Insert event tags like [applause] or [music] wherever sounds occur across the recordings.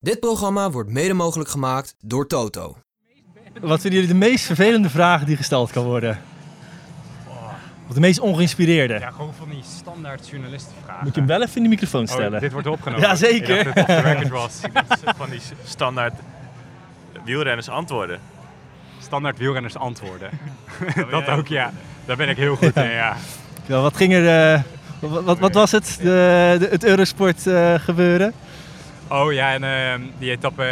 Dit programma wordt mede mogelijk gemaakt door Toto. Wat vinden jullie de meest vervelende vraag die gesteld kan worden? Of de meest ongeïnspireerde? Ja, gewoon van die standaard journalistenvragen. Moet je hem wel even in de microfoon Oh, stellen? dit wordt opgenomen. Ja, zeker. Ik dacht dat het off the record [laughs] was. van die standaard wielrenners antwoorden. Standaard wielrenners antwoorden. [laughs] dat ook, ja. Daar ben ik heel goed in, ja. Wat ging er... eh, wat, wat, wat was het? De, de- het Eurosport eh, gebeuren? Oh ja, en ehm, die etappe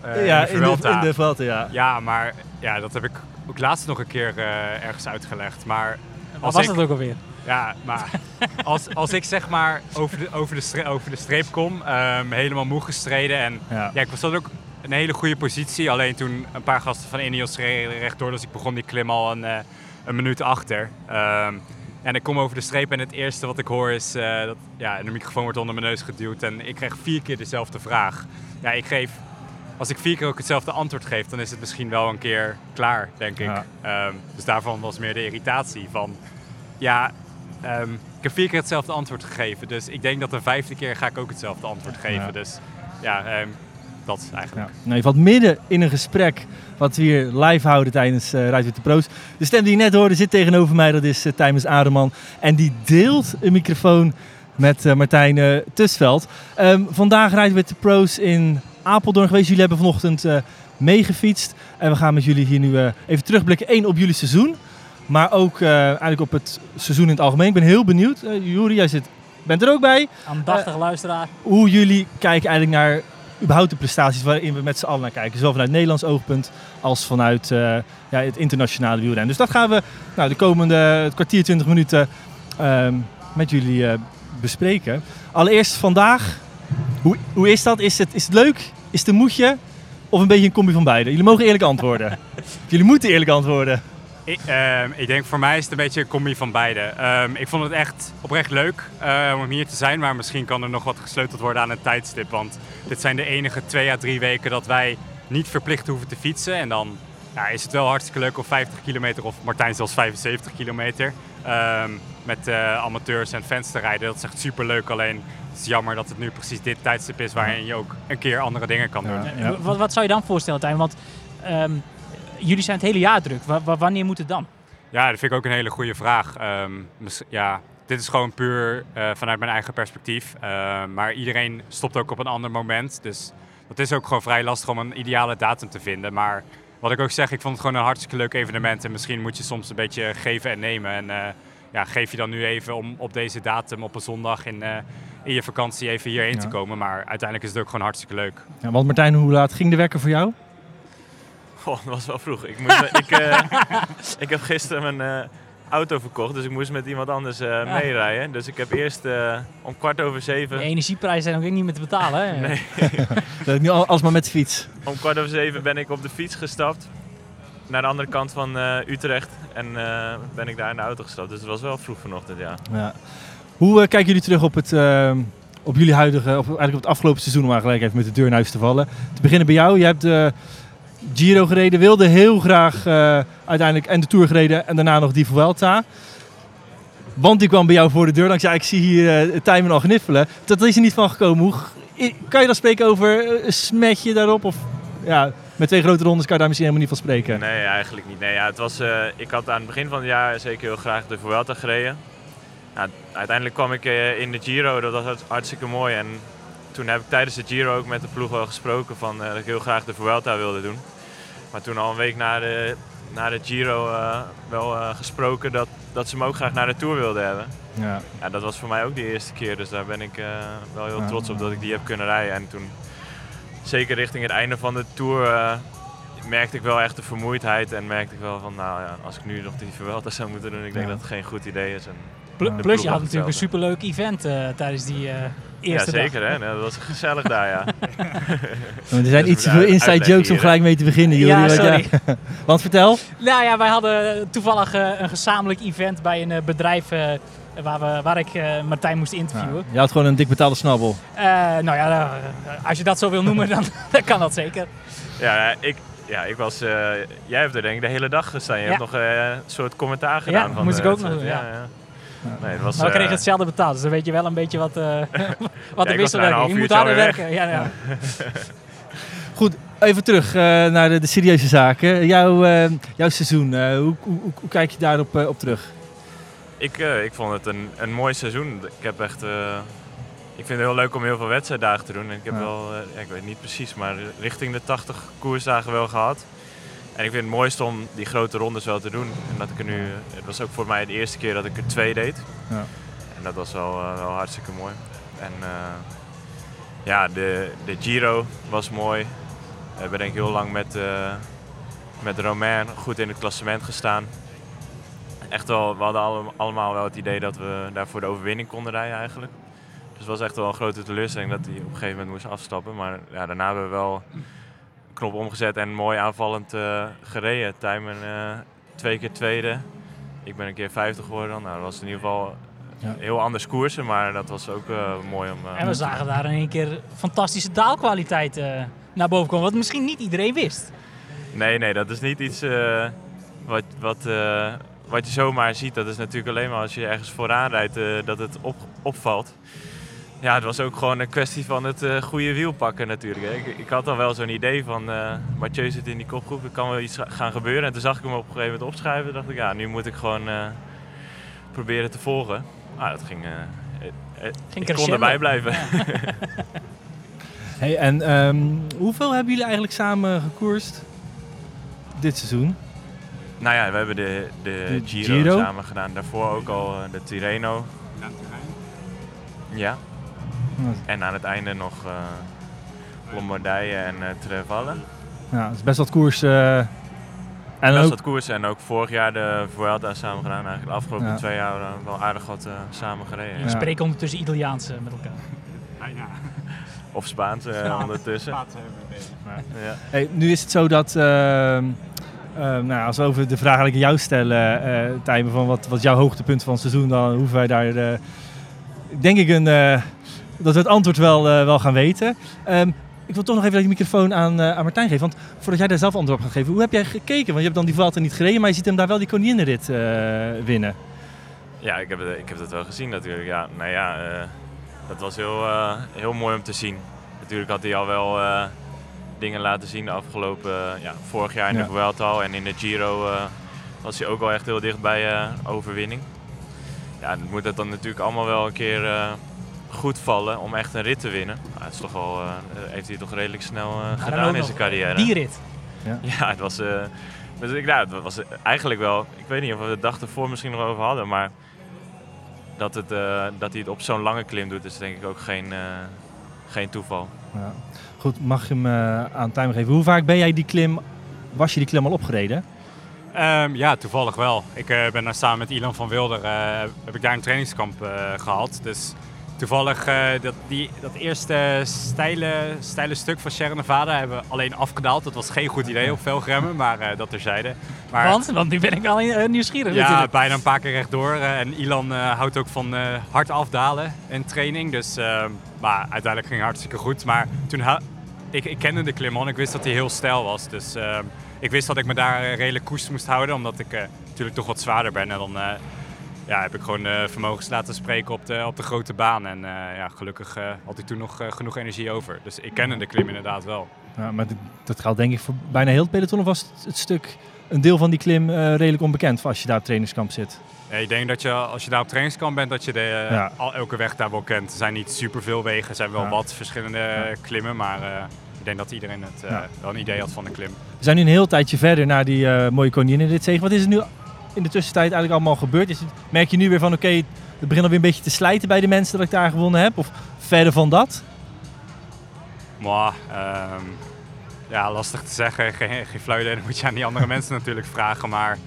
eh ja, in de Vuelta. in de Vuelta, ja. Ja, maar ja, dat heb ik ook laatst nog een keer eh, ergens uitgelegd. Maar Wat als was ik, dat ook alweer? Ja, maar [laughs] als, als ik zeg maar over de, over de, stre- over de streep kom, ehm, helemaal moe gestreden. En Ja. ja, ik was dan ook een hele goede positie. Alleen toen een paar gasten van Ineos reden rechtdoor, dus ik begon die klim al een, eh, een minuut achter. Ehm, en ik kom over de streep en het eerste wat ik hoor is eh, dat ja, de microfoon wordt onder mijn neus geduwd. En ik krijg vier keer dezelfde vraag. Ja, ik geef, als ik vier keer ook hetzelfde antwoord geef, dan is het misschien wel een keer klaar, denk ik. Ja. Ehm, dus daarvan was meer de irritatie van, ja, ehm, ik heb vier keer hetzelfde antwoord gegeven. Dus ik denk dat de vijfde keer ga ik ook hetzelfde antwoord geven. Ja. Dus ja, ehm, dat eigenlijk. Ja. Nou, je valt midden in een gesprek wat we hier live houden tijdens eh Rijdt with de Pro's. De stem die je net hoorde zit tegenover mij, dat is uh, Tijmens Aderman. En die deelt een microfoon met eh, Martijn eh, Tusveld. Ehm, vandaag rijden we de Pro's in Apeldoorn geweest. Jullie hebben vanochtend eh, meegefietst. En we gaan met jullie hier nu eh, even terugblikken. Eén op jullie seizoen, maar ook eh, eigenlijk op het seizoen in het algemeen. Ik ben heel benieuwd. Uh, Juri, jij zit, bent er ook bij Aandachtig luisteraar. hoe jullie kijken eigenlijk naar überhaupt de prestaties waarin we met z'n allen naar kijken. Zowel vanuit Nederlands oogpunt als vanuit eh, ja, het internationale wielrennen. Dus dat gaan we nou, de komende het kwartier, 20 minuten ehm, met jullie eh, bespreken. Allereerst vandaag, hoe, hoe is dat? Is het, is het leuk? Is het een moedje? Of een beetje een combi van beide? Jullie mogen eerlijk antwoorden. [laughs] jullie moeten eerlijk antwoorden. Ik, ehm, ik denk voor mij is het een beetje een combi van beide. Ehm, ik vond het echt oprecht leuk eh, om hier te zijn, maar misschien kan er nog wat gesleuteld worden aan het tijdstip. Want dit zijn de enige twee à drie weken dat wij niet verplicht hoeven te fietsen. En dan ja, is het wel hartstikke leuk om 50 kilometer of Martijn zelfs 75 kilometer ehm, met eh, amateurs en fans te rijden. Dat is echt super leuk. Alleen het is jammer dat het nu precies dit tijdstip is waarin je ook een keer andere dingen kan doen. Ja, ja. Wat, wat zou je dan voorstellen, Tijn? Want ehm, jullie zijn het hele jaar druk. Wa- wa- wanneer moet het dan? Ja, dat vind ik ook een hele goede vraag. Ehm, ja, dit is gewoon puur eh, vanuit mijn eigen perspectief. Ehm, maar iedereen stopt ook op een ander moment. Dus dat is ook gewoon vrij lastig om een ideale datum te vinden. Maar wat ik ook zeg, ik vond het gewoon een hartstikke leuk evenement. En misschien moet je soms een beetje geven en nemen. En eh, ja, geef je dan nu even om op deze datum op een zondag in, eh, in je vakantie even hierheen Ja. te komen. Maar uiteindelijk is het ook gewoon hartstikke leuk. Ja, want Martijn, hoe laat ging de wekker voor jou? Goh, dat was wel vroeg. Ik, moest, ik, eh, [laughs] ik heb gisteren mijn eh, auto verkocht, dus ik moest met iemand anders eh, meerijden. Dus ik heb eerst eh, om kwart over De zeven, energieprijzen zijn ook niet meer te betalen. Hè? Nee. [laughs] Dat ik nu al- alsmaar met de fiets. om kwart over zeven ben ik op de fiets gestapt. Naar de andere kant van eh, Utrecht. En eh, ben ik daar in de auto gestapt. Dus het was wel vroeg vanochtend, ja. Ja. Hoe kijken jullie terug op, het, ehm, op jullie huidige, op, eigenlijk op het afgelopen seizoen, om maar gelijk even met de deur in huis te vallen? Te beginnen bij jou. Je hebt de Giro gereden, wilde heel graag eh, uiteindelijk en de Tour gereden en daarna nog die Vuelta. Want die kwam bij jou voor de deur. Ja, ik zie hier uh, Tijmen al gniffelen. Dat is er niet van gekomen. Hoe, kan je dan spreken over eh, een smetje daarop? Of ja, met twee grote rondes kan je daar misschien helemaal niet van spreken. Nee, eigenlijk niet. Nee, ja, het was, eh, ik had aan het begin van het jaar zeker heel graag de Vuelta gereden. Nou, uiteindelijk kwam ik eh, in de Giro, dat was hart- hartstikke mooi. En toen heb ik tijdens de Giro ook met de ploeg wel gesproken van, eh, dat ik heel graag de Vuelta wilde doen. Maar toen al een week na de, na de Giro eh, wel eh, gesproken dat, dat ze me ook graag naar de Tour wilden hebben. Ja. Ja, dat was voor mij ook de eerste keer, dus daar ben ik eh, wel heel trots op dat ik die heb kunnen rijden. En toen, zeker richting het einde van de Tour, eh, merkte ik wel echt de vermoeidheid. En merkte ik wel van, nou ja, als ik nu nog die Vuelta zou moeten doen, ik denk Ja. dat het geen goed idee is. En. Plus je had natuurlijk een superleuk event eh, tijdens die eh, ja, eerste zeker dag. hè, Nou, dat was gezellig daar ja. [laughs] Er zijn Dus iets te veel inside jokes om gelijk mee te beginnen. Ja, Jullie, want sorry. [laughs] Want vertel. Nou ja, wij hadden toevallig eh, een gezamenlijk event bij een eh, bedrijf eh, waar, we, waar ik eh, Martijn moest interviewen. Je had gewoon een dik betaalde snabbel. Eh, nou ja, als je dat zo wil noemen, dan, [laughs] dan kan dat zeker. Ja, ik, ja, ik was, eh, jij hebt er denk ik de hele dag gestaan. Je Ja. hebt nog eh, een soort commentaar gedaan. van moest de ik ook nog doen, ja. Nee, het was, Maar we kregen eh, hetzelfde betaald, dus dan weet je wel een beetje wat, eh [laughs] wat Ja, de wisselwerking half Je moet harder werken. Ja, ja. [laughs] Goed, even terug eh, naar de, de serieuze zaken. Jouw, eh, jouw seizoen, eh, hoe, hoe, hoe, hoe kijk je daarop eh, op terug? Ik, eh, ik vond het een, een mooi seizoen. Ik heb echt. eh, ik vind het heel leuk om heel veel wedstrijddagen te doen. En ik heb Ja. wel, eh, ik weet niet precies, maar richting de 80 koersdagen wel gehad. En ik vind het mooiste om die grote rondes wel te doen. En dat ik er nu. Het was ook voor mij de eerste keer dat ik er twee deed. Ja. En dat was wel, eh, wel hartstikke mooi. En eh, ja, de, de Giro was mooi. We hebben denk ik heel lang met, eh met Romain goed in het klassement gestaan. Echt wel, we hadden alle- allemaal wel het idee dat we daar voor de overwinning konden rijden eigenlijk. Dus het was echt wel een grote teleurstelling dat hij op een gegeven moment moest afstappen. Maar ja, daarna hebben we wel knop omgezet en mooi aanvallend eh, gereden. Tijmen eh twee keer tweede. Ik ben een keer 50 geworden. Nou, dat was in ieder geval Ja. heel anders koersen, maar dat was ook eh, mooi om... eh, En we zagen daar in één keer fantastische daalkwaliteit eh, naar boven komen. Wat misschien niet iedereen wist. Nee, nee, dat is niet iets eh, wat, wat, eh, wat je zomaar ziet. Dat is natuurlijk alleen maar als je ergens vooraan rijdt eh, dat het op, opvalt. Ja, het was ook gewoon een kwestie van het eh, goede wiel pakken natuurlijk. Hè. Ik, ik had al wel zo'n idee van, eh Mathieu zit in die kopgroep, er kan wel iets gaan gebeuren. En toen zag ik hem op een gegeven moment opschuiven. dacht ik, ja, nu moet ik gewoon eh, proberen te volgen. Ah, dat ging... eh, eh, eh, ik kon crescendo. erbij blijven. [laughs] Hey, en ehm, hoeveel hebben jullie eigenlijk samen gekoerst dit seizoen? Nou ja, we hebben de, de, De Giro, Giro? samen gedaan. Daarvoor ook al de Tirreno. Ja. En aan het einde nog eh Lombardije en eh Trevalle. Ja, dat is best wat koers. eh, en dat koers en ook vorig jaar de Vuelta samen gedaan. Eigenlijk de afgelopen Ja. twee jaar wel aardig wat eh, samen gereden. Ja. We spreken ondertussen Italiaans met elkaar. Of Spaans eh, Ja. ondertussen. Ja. hey, nu is het zo dat. nou, als we over de vraag eigenlijk aan jou stellen, eh Tijmen, van wat, wat is jouw hoogtepunt van het seizoen, dan hoeven wij daar. denk ik een, eh, dat we het antwoord wel, eh, wel gaan weten. Ehm, ik wil toch nog even dat de microfoon aan, eh, aan Martijn geven. Want voordat jij daar zelf antwoord op gaat geven, hoe heb jij gekeken? Want je hebt dan die Vuelta niet gereden, maar je ziet hem daar wel die koninginrit eh winnen. Ja, ik heb, het, ik heb het wel gezien natuurlijk. Ja, nou ja, dat was heel, heel mooi om te zien. Natuurlijk had hij al wel dingen laten zien de afgelopen, ja, vorig jaar in Ja. de Vuelta al. En in de Giro was hij ook wel echt heel dicht bij overwinning. Ja, dan moet het dan natuurlijk allemaal wel een keer goed vallen om echt een rit te winnen. Nou, het is toch wel, eh, heeft hij toch redelijk snel eh, Maar gedaan in zijn carrière. Die rit. [laughs] Ja, het was, eh, dus ik, nou, het was eigenlijk wel. Ik weet niet of we de dag ervoor misschien nog over hadden, maar dat, het, eh, dat hij het op zo'n lange klim doet, is denk ik ook geen, eh, geen toeval. Ja. Goed, mag je hem eh, aan Tijmen geven? Hoe vaak ben jij die klim, was je die klim al opgereden? Ehm, ja, toevallig wel. Ik eh, ben daar samen met Ilan van Wilder, eh, heb ik daar een trainingskamp eh, gehad. Dus toevallig eh, dat, die, dat eerste steile, steile stuk van Sierra Nevada hebben we alleen afgedaald. Dat was geen goed idee op velgremmen, maar eh, dat terzijde. Maar, Want, want nu ben ik al eh, nieuwsgierig ja, natuurlijk. bijna een paar keer rechtdoor. en Ilan houdt ook van hard afdalen in training. Dus, maar uiteindelijk ging het hartstikke goed. Maar toen ik, ik kende de klim al en ik wist dat hij heel stijl was. Dus ik wist dat ik me daar redelijk koest moest houden. Omdat ik natuurlijk toch wat zwaarder ben. En dan ja, heb ik gewoon eh, vermogens laten spreken op de, op de grote baan. En eh, ja, gelukkig eh, had ik toen nog genoeg energie over. Dus ik kende de klim inderdaad wel. Ja, maar dit- dat geldt denk ik voor bijna heel het peloton. Of was het, het stuk, een deel van die klim redelijk onbekend als je daar op trainingskamp zit? Ja, ik denk dat je als je daar op trainingskamp bent, dat je de, Ja. al, elke weg daar wel kent. Er zijn niet superveel wegen, er zijn wel wat verschillende klimmen, maar ik denk dat iedereen het, Ja. wel een idee had van de klim. We zijn nu een heel tijdje verder naar die mooie koninginnenritzege. Wat is er nu in de tussentijd eigenlijk allemaal gebeurd? Is merk je nu weer van oké, het begint alweer een beetje te slijten bij de mensen dat ik daar gewonnen heb? Of verder van dat? Maar ehm, ja, lastig te zeggen. Geen, geen flauw idee. Dat moet je aan die andere mensen natuurlijk vragen. Maar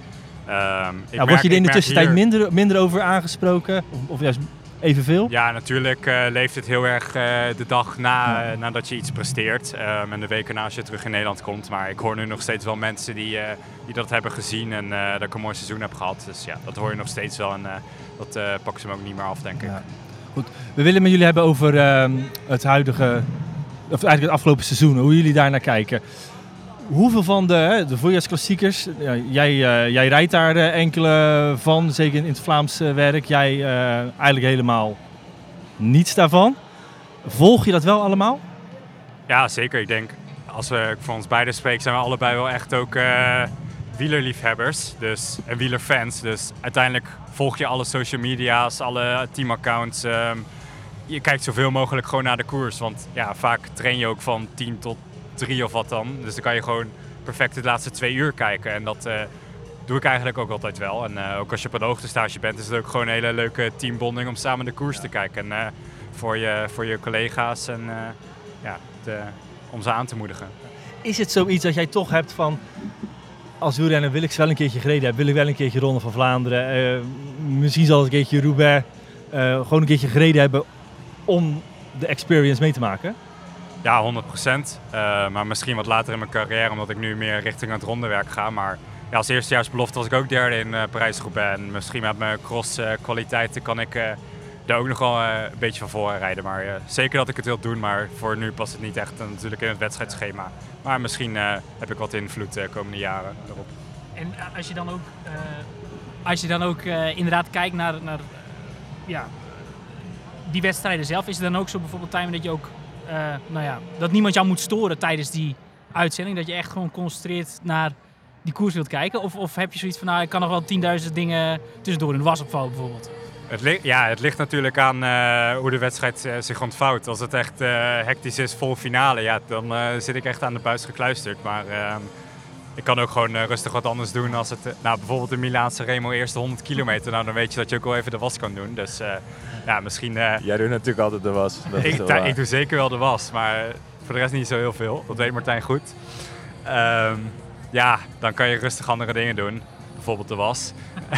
ehm, ik Ja, merk- word je er in de tussentijd hier- minder, minder over aangesproken? Of, of juist evenveel? Ja, natuurlijk eh, leeft het heel erg eh, de dag na, Ja. eh, nadat je iets presteert. Ehm, en de weken na als je terug in Nederland komt. Maar ik hoor nu nog steeds wel mensen die, die dat hebben gezien en dat ik een mooi seizoen heb gehad. Dus ja, dat hoor je nog steeds wel. En dat pakken ze me ook niet meer af, denk ik. Ja. Goed. We willen met jullie hebben over ehm, het huidige, of eigenlijk het afgelopen seizoen, hoe jullie daar naar kijken. Hoeveel van de, de voorjaarsklassiekers, ja, jij, eh, jij rijdt daar eh, enkele van, zeker in het Vlaams eh, werk. Jij eigenlijk helemaal niets daarvan. Volg je dat wel allemaal? Ja, zeker. Ik denk als we voor ons beiden spreken, zijn we allebei wel echt ook wielerliefhebbers dus, en wielerfans. Dus uiteindelijk volg je alle social media's, alle teamaccounts. Um, je kijkt zoveel mogelijk gewoon naar de koers. Want ja, vaak train je ook van 10 tot 3 of wat dan. Dus dan kan je gewoon perfect de laatste twee uur kijken. En dat uh, doe ik eigenlijk ook altijd wel. En uh, ook als je op een hoogtestage bent, is het ook gewoon een hele leuke teambonding om samen de koers te kijken. En uh, voor, je, voor je collega's en ja, de, om ze aan te moedigen. Is het zoiets dat jij toch hebt van als wielrenner wil ik ze wel een keertje gereden hebben, wil ik wel een keertje Ronde van Vlaanderen, misschien zal ik een keertje Roubaix, gewoon een keertje gereden hebben om de experience mee te maken? Ja, 100 procent. Uh, maar misschien wat later in mijn carrière, omdat ik nu meer richting het rondewerk ga. Maar ja, als eerstejaarsbelofte was ik ook derde in uh, Parijs-Roubaix. En misschien met mijn cross-kwaliteiten kan ik uh, daar ook nog wel een beetje van voor rijden. Maar zeker dat ik het wil doen, maar voor nu past het niet echt natuurlijk in het wedstrijdschema. Maar misschien heb ik wat invloed de komende jaren erop. En als je dan ook, als je dan ook inderdaad kijkt naar, naar ja, die wedstrijden zelf, is het dan ook zo bijvoorbeeld time dat je ook, uh, nou ja, dat niemand jou moet storen tijdens die uitzending? Dat je echt gewoon concentreert naar die koers wilt kijken? Of, of heb je zoiets van, nou, ik kan nog wel 10.000 dingen tussendoor was opvallen bijvoorbeeld? Het ja, het ligt natuurlijk aan uh, hoe de wedstrijd uh, zich ontvouwt. Als het echt hectisch is, vol finale, ja, dan zit ik echt aan de buis gekluisterd. Maar ik kan ook gewoon rustig wat anders doen als het, nou, bijvoorbeeld de Milaanse Remo eerste 100 kilometer. Nou, dan weet je dat je ook wel even de was kan doen. Dus [laughs] ja, misschien... Uh, Jij doet natuurlijk altijd de was. Dat ik, ik, doe zeker wel de was, maar voor de rest niet zo heel veel. Dat weet Martijn goed. Um, ja, dan kan je rustig andere dingen doen. Bijvoorbeeld de was.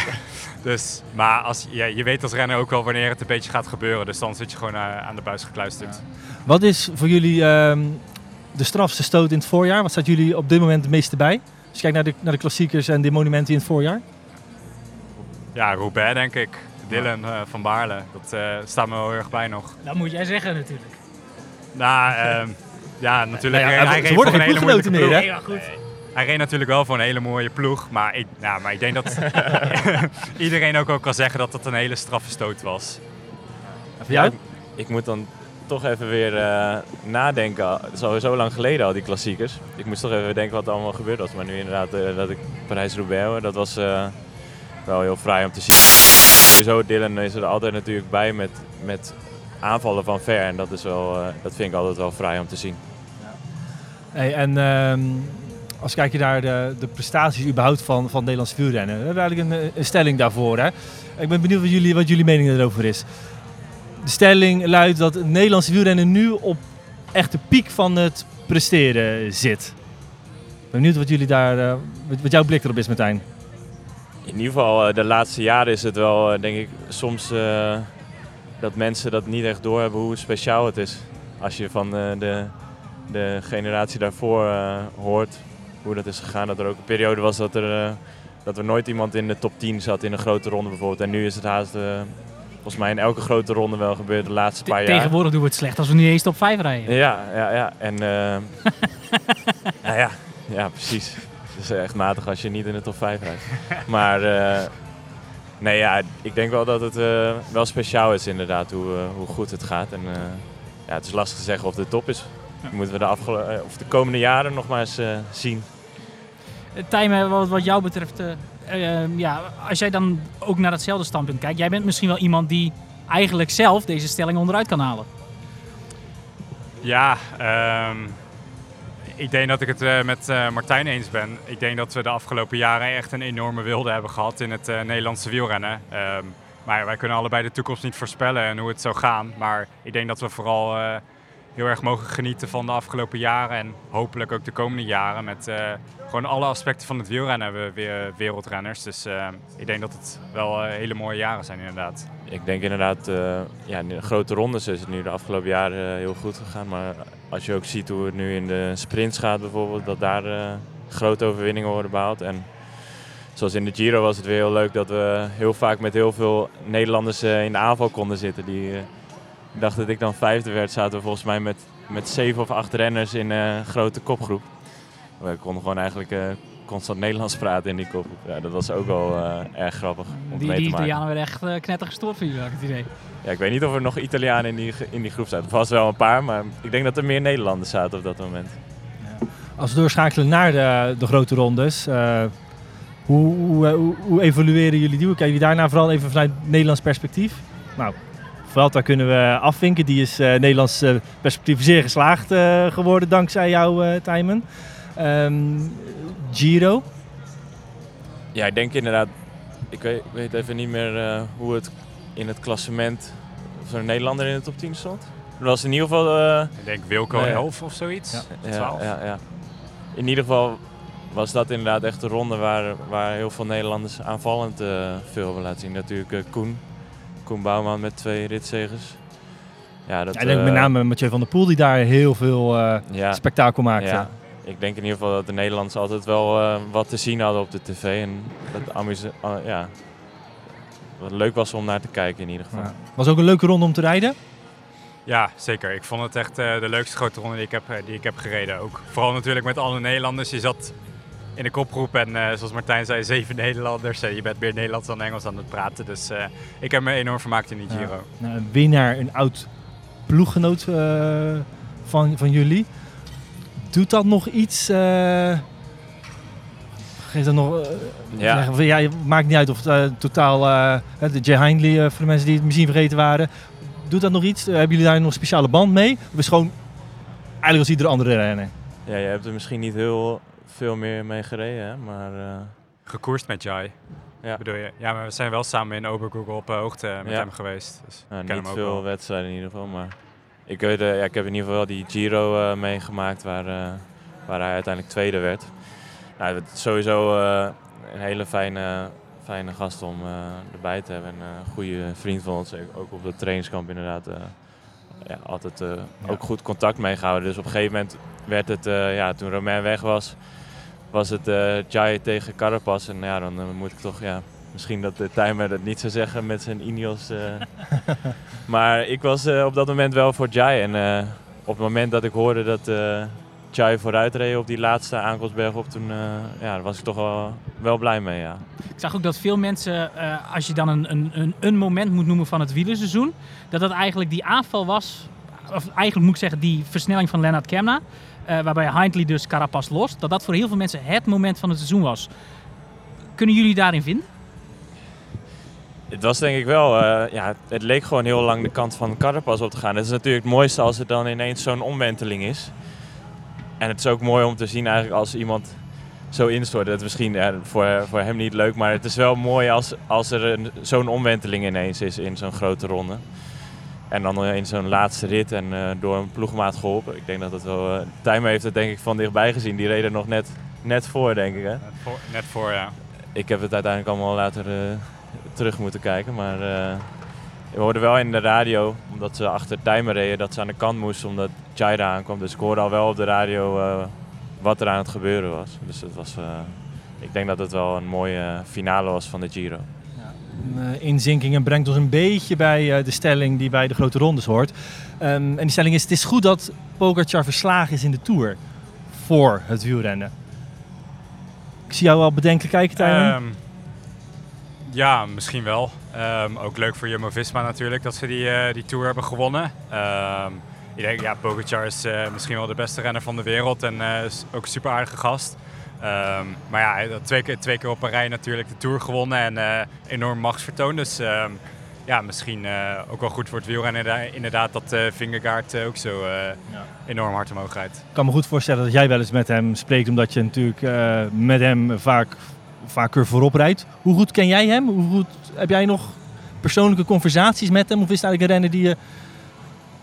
[laughs] dus, maar als, ja, je weet als renner ook wel wanneer het een beetje gaat gebeuren. Dus dan zit je gewoon uh, aan de buis gekluisterd. Ja. Wat is voor jullie um, de strafste stoot in het voorjaar? Wat staat jullie op dit moment het meeste bij? Als je kijkt naar de, naar de klassiekers en de monumenten in het voorjaar. Ja, Roubaix denk ik. Dylan uh, van Baarle. Dat uh, staat me wel heel erg bij nog. Dat moet jij zeggen natuurlijk. Nou, uh, ja, natuurlijk. Nou ja, hij, hij worden geen ploeggenoten meer, hè? Ja, goed. Hij reed natuurlijk wel voor een hele mooie ploeg. Maar ik, nou, maar ik denk dat [laughs] iedereen ook, ook kan zeggen dat dat een hele straffe stoot was. Ja, ik, ik moet dan toch even weer uh, nadenken. Het is al zo lang geleden al, die klassiekers. Ik moest toch even denken wat er allemaal gebeurd was. Maar nu inderdaad, uh, dat ik Parijs-Roubaix, dat was uh, wel heel fraai om te zien. Sowieso, Dylan is er altijd natuurlijk bij met, met aanvallen van ver. En dat, is wel, uh, dat vind ik altijd wel fraai om te zien. Ja. Hey, en uh, als kijk je naar de, de prestaties überhaupt van, van Nederlands wielrennen. We hebben eigenlijk een, een, stelling daarvoor. Hè? Ik ben benieuwd wat, jullie, wat jullie mening erover is. De stelling luidt dat het Nederlandse wielrennen nu op echt de piek van het presteren zit. Ik ben benieuwd wat, jullie daar, uh, wat jouw blik erop is, Martijn. In ieder geval, uh, de laatste jaren is het wel, uh, denk ik, soms uh, dat mensen dat niet echt doorhebben hoe speciaal het is. Als je van de, de generatie daarvoor hoort hoe dat is gegaan. Dat er ook een periode was dat er, dat er nooit iemand in de top 10 zat in een grote ronde bijvoorbeeld. En nu is het haast, volgens mij in elke grote ronde wel gebeurd de laatste paar jaar. Tegenwoordig doen we het slecht als we niet eens top 5 rijden. Ja, ja, ja. En [laughs] nou ja, ja, precies. Het is echt matig als je niet in de top 5 rijdt. maar uh, nee, ja, ik denk wel dat het uh, wel speciaal is inderdaad hoe, uh, hoe goed het gaat. En ja, het is lastig te zeggen of het top is. Ja. Moeten we de, afgelo- of de komende jaren nog maar eens zien. Tijmen, wat, wat jou betreft, ja, als jij dan ook naar datzelfde standpunt kijkt. Jij bent misschien wel iemand die eigenlijk zelf deze stelling onderuit kan halen. Ja, um ik denk dat ik het uh, met uh, Martijn eens ben. Ik denk dat we de afgelopen jaren echt een enorme wilde hebben gehad in het uh, Nederlandse wielrennen. Um, maar wij kunnen allebei de toekomst niet voorspellen en hoe het zou gaan. Maar ik denk dat we vooral heel erg mogen genieten van de afgelopen jaren en hopelijk ook de komende jaren. Met gewoon alle aspecten van het wielrennen hebben we weer wereldrenners. Dus ik denk dat het wel hele mooie jaren zijn inderdaad. Ik denk inderdaad, ja, de grote rondes is het nu de afgelopen jaren heel goed gegaan. Maar als je ook ziet hoe het nu in de sprints gaat bijvoorbeeld, dat daar uh, grote overwinningen worden behaald. En zoals in de Giro was het weer heel leuk dat we heel vaak met heel veel Nederlanders uh, in de aanval konden zitten. Die uh, dacht dat ik dan vijfde werd, zaten we volgens mij met, met zeven of acht renners in een grote kopgroep. We konden gewoon eigenlijk constant Nederlands praten in die kopgroep. Ja, dat was ook wel erg grappig om die, mee te die maken. Italianen werden echt knetter gestoord voor jullie, had ik het idee. Ja, ik weet niet of er nog Italianen in die, in die groep zaten. Er was wel een paar, maar ik denk dat er meer Nederlanders zaten op dat moment. Ja. Als we doorschakelen naar de, de grote rondes, uh, hoe, hoe, hoe, hoe, evalueren jullie die? Hoe kijken jullie daarna vooral even vanuit Nederlands perspectief? Nou, Vuelta kunnen we afvinken. Die is uh, Nederlands uh, perspectief zeer geslaagd geworden dankzij jou, Tijmen. Um, Giro? Ja, ik denk inderdaad... Ik weet, ik weet even niet meer hoe het in het klassement... of er een Nederlander in de top 10 stond. Er was in ieder geval... Uh, ik denk Wilco nee. 11 of zoiets. Ja. 12. Ja, ja, In ieder geval was dat inderdaad echt de ronde waar, waar heel veel Nederlanders aanvallend uh, veel hebben laten zien. Natuurlijk uh, Koen. Koen Bouwman met twee ritzegers. Ja, dat, ja, ik denk met name Mathieu van der Poel die daar heel veel ja, spektakel maakte. Ja. Ik denk in ieder geval dat de Nederlanders altijd wel wat te zien hadden op de tv. En dat amuse, ja, wat leuk was om naar te kijken in ieder geval. Ja. Was ook een leuke ronde om te rijden? Ja, zeker. Ik vond het echt uh, de leukste grote ronde die ik, heb, eh, die ik heb gereden. Ook vooral natuurlijk met alle Nederlanders. Je zat in de kopgroep en uh, zoals Martijn zei, zeven [laughs] Nederlanders. je bent meer Nederlands dan Engels aan het praten. Dus ik heb me enorm vermaakt in die Giro. Ja. Nou, een winnaar, een oud ploeggenoot van, van jullie. Doet dat nog iets? Geeft dat nog... ja. Zeggen, ja, maakt niet uit of het totaal... de Jay Hindley, voor de mensen die het misschien vergeten waren doet dat nog iets? Eh, hebben jullie daar nog een speciale band mee? Of is gewoon eigenlijk als iedere andere renner? Ja, je hebt er misschien niet heel veel meer mee gereden, hè? maar... Uh... Gekoerst met Jai. Ja. Bedoel je? Ja, maar we zijn wel samen in Obergoogle op uh, hoogte met hem geweest. Dus ja, niet veel wedstrijden in ieder geval, maar... Ik, weet, ja, ik heb in ieder geval die Giro meegemaakt waar, waar hij uiteindelijk tweede werd. Nou, het is sowieso een hele fijne fijne gast om uh, erbij te hebben. En uh, een goede vriend van ons, ook op de trainingskamp inderdaad. Uh, ja, altijd ook goed contact meegehouden. Dus op een gegeven moment werd het, ja, toen Romain weg was, was het Jai tegen Carapaz. En ja, dan moet ik toch, ja, misschien dat de timer dat niet zou zeggen met zijn Ineos. [laughs] maar ik was op dat moment wel voor Jai. En op het moment dat ik hoorde dat Chai vooruit reed op die laatste aankomstberg op, toen ja, daar was ik toch wel, wel blij mee. Ja. Ik zag ook dat veel mensen, als je dan een, een, een, moment moet noemen van het wielerseizoen, dat dat eigenlijk die aanval was, of eigenlijk moet ik zeggen die versnelling van Lennart Kemna, waarbij Hindley dus Carapaz lost, dat dat voor heel veel mensen het moment van het seizoen was. Kunnen jullie daarin vinden? Het was denk ik wel, ja, het leek gewoon heel lang de kant van Carapaz op te gaan. Het is natuurlijk het mooiste als er dan ineens zo'n omwenteling is. En het is ook mooi om te zien eigenlijk als iemand zo instort. Dat is misschien ja, voor, voor hem niet leuk, maar het is wel mooi als, als er zo'n omwenteling ineens is in zo'n grote ronde. En dan in zo'n laatste rit en uh, door een ploegmaat geholpen. Ik denk dat het wel... Uh, Tijmen heeft het denk ik van dichtbij gezien. Die reden nog net, net voor, denk ik. Hè? Net, voor, net voor, ja. Ik heb het uiteindelijk allemaal later terug moeten kijken. Maar we hoorden wel in de radio, omdat ze achter Tijmen reden, dat ze aan de kant moesten omdat Jaira aankwam. Dus ik hoorde al wel op de radio uh, wat er aan het gebeuren was. Dus het was, uh, ik denk dat het wel een mooie finale was van de Giro. Ja, uh, inzinkingen brengt ons een beetje bij de stelling die bij de grote rondes hoort. Um, en die stelling is, het is goed dat Pogacar verslagen is in de Tour voor het wielrennen. Ik zie jou wel bedenken kijken, Tijmen. Um, ja, misschien wel. Um, ook leuk voor Jumbo-Visma natuurlijk dat ze die, uh, die Tour hebben gewonnen. Um, ik denk, ja, Pogacar is uh, misschien wel de beste renner van de wereld en uh, is ook een super aardige gast. Um, maar ja, twee keer, twee keer op een rij natuurlijk de Tour gewonnen en enorm machtsvertoon. Dus ja, misschien ook wel goed voor het wielrennen inderdaad dat uh, Vingegaard ook zo ja. enorm hard omhoog rijdt. Ik kan me goed voorstellen dat jij wel eens met hem spreekt, omdat je natuurlijk met hem vaak vaker voorop rijdt. Hoe goed ken jij hem? Hoe goed heb jij nog persoonlijke conversaties met hem? Of is het eigenlijk een renner die je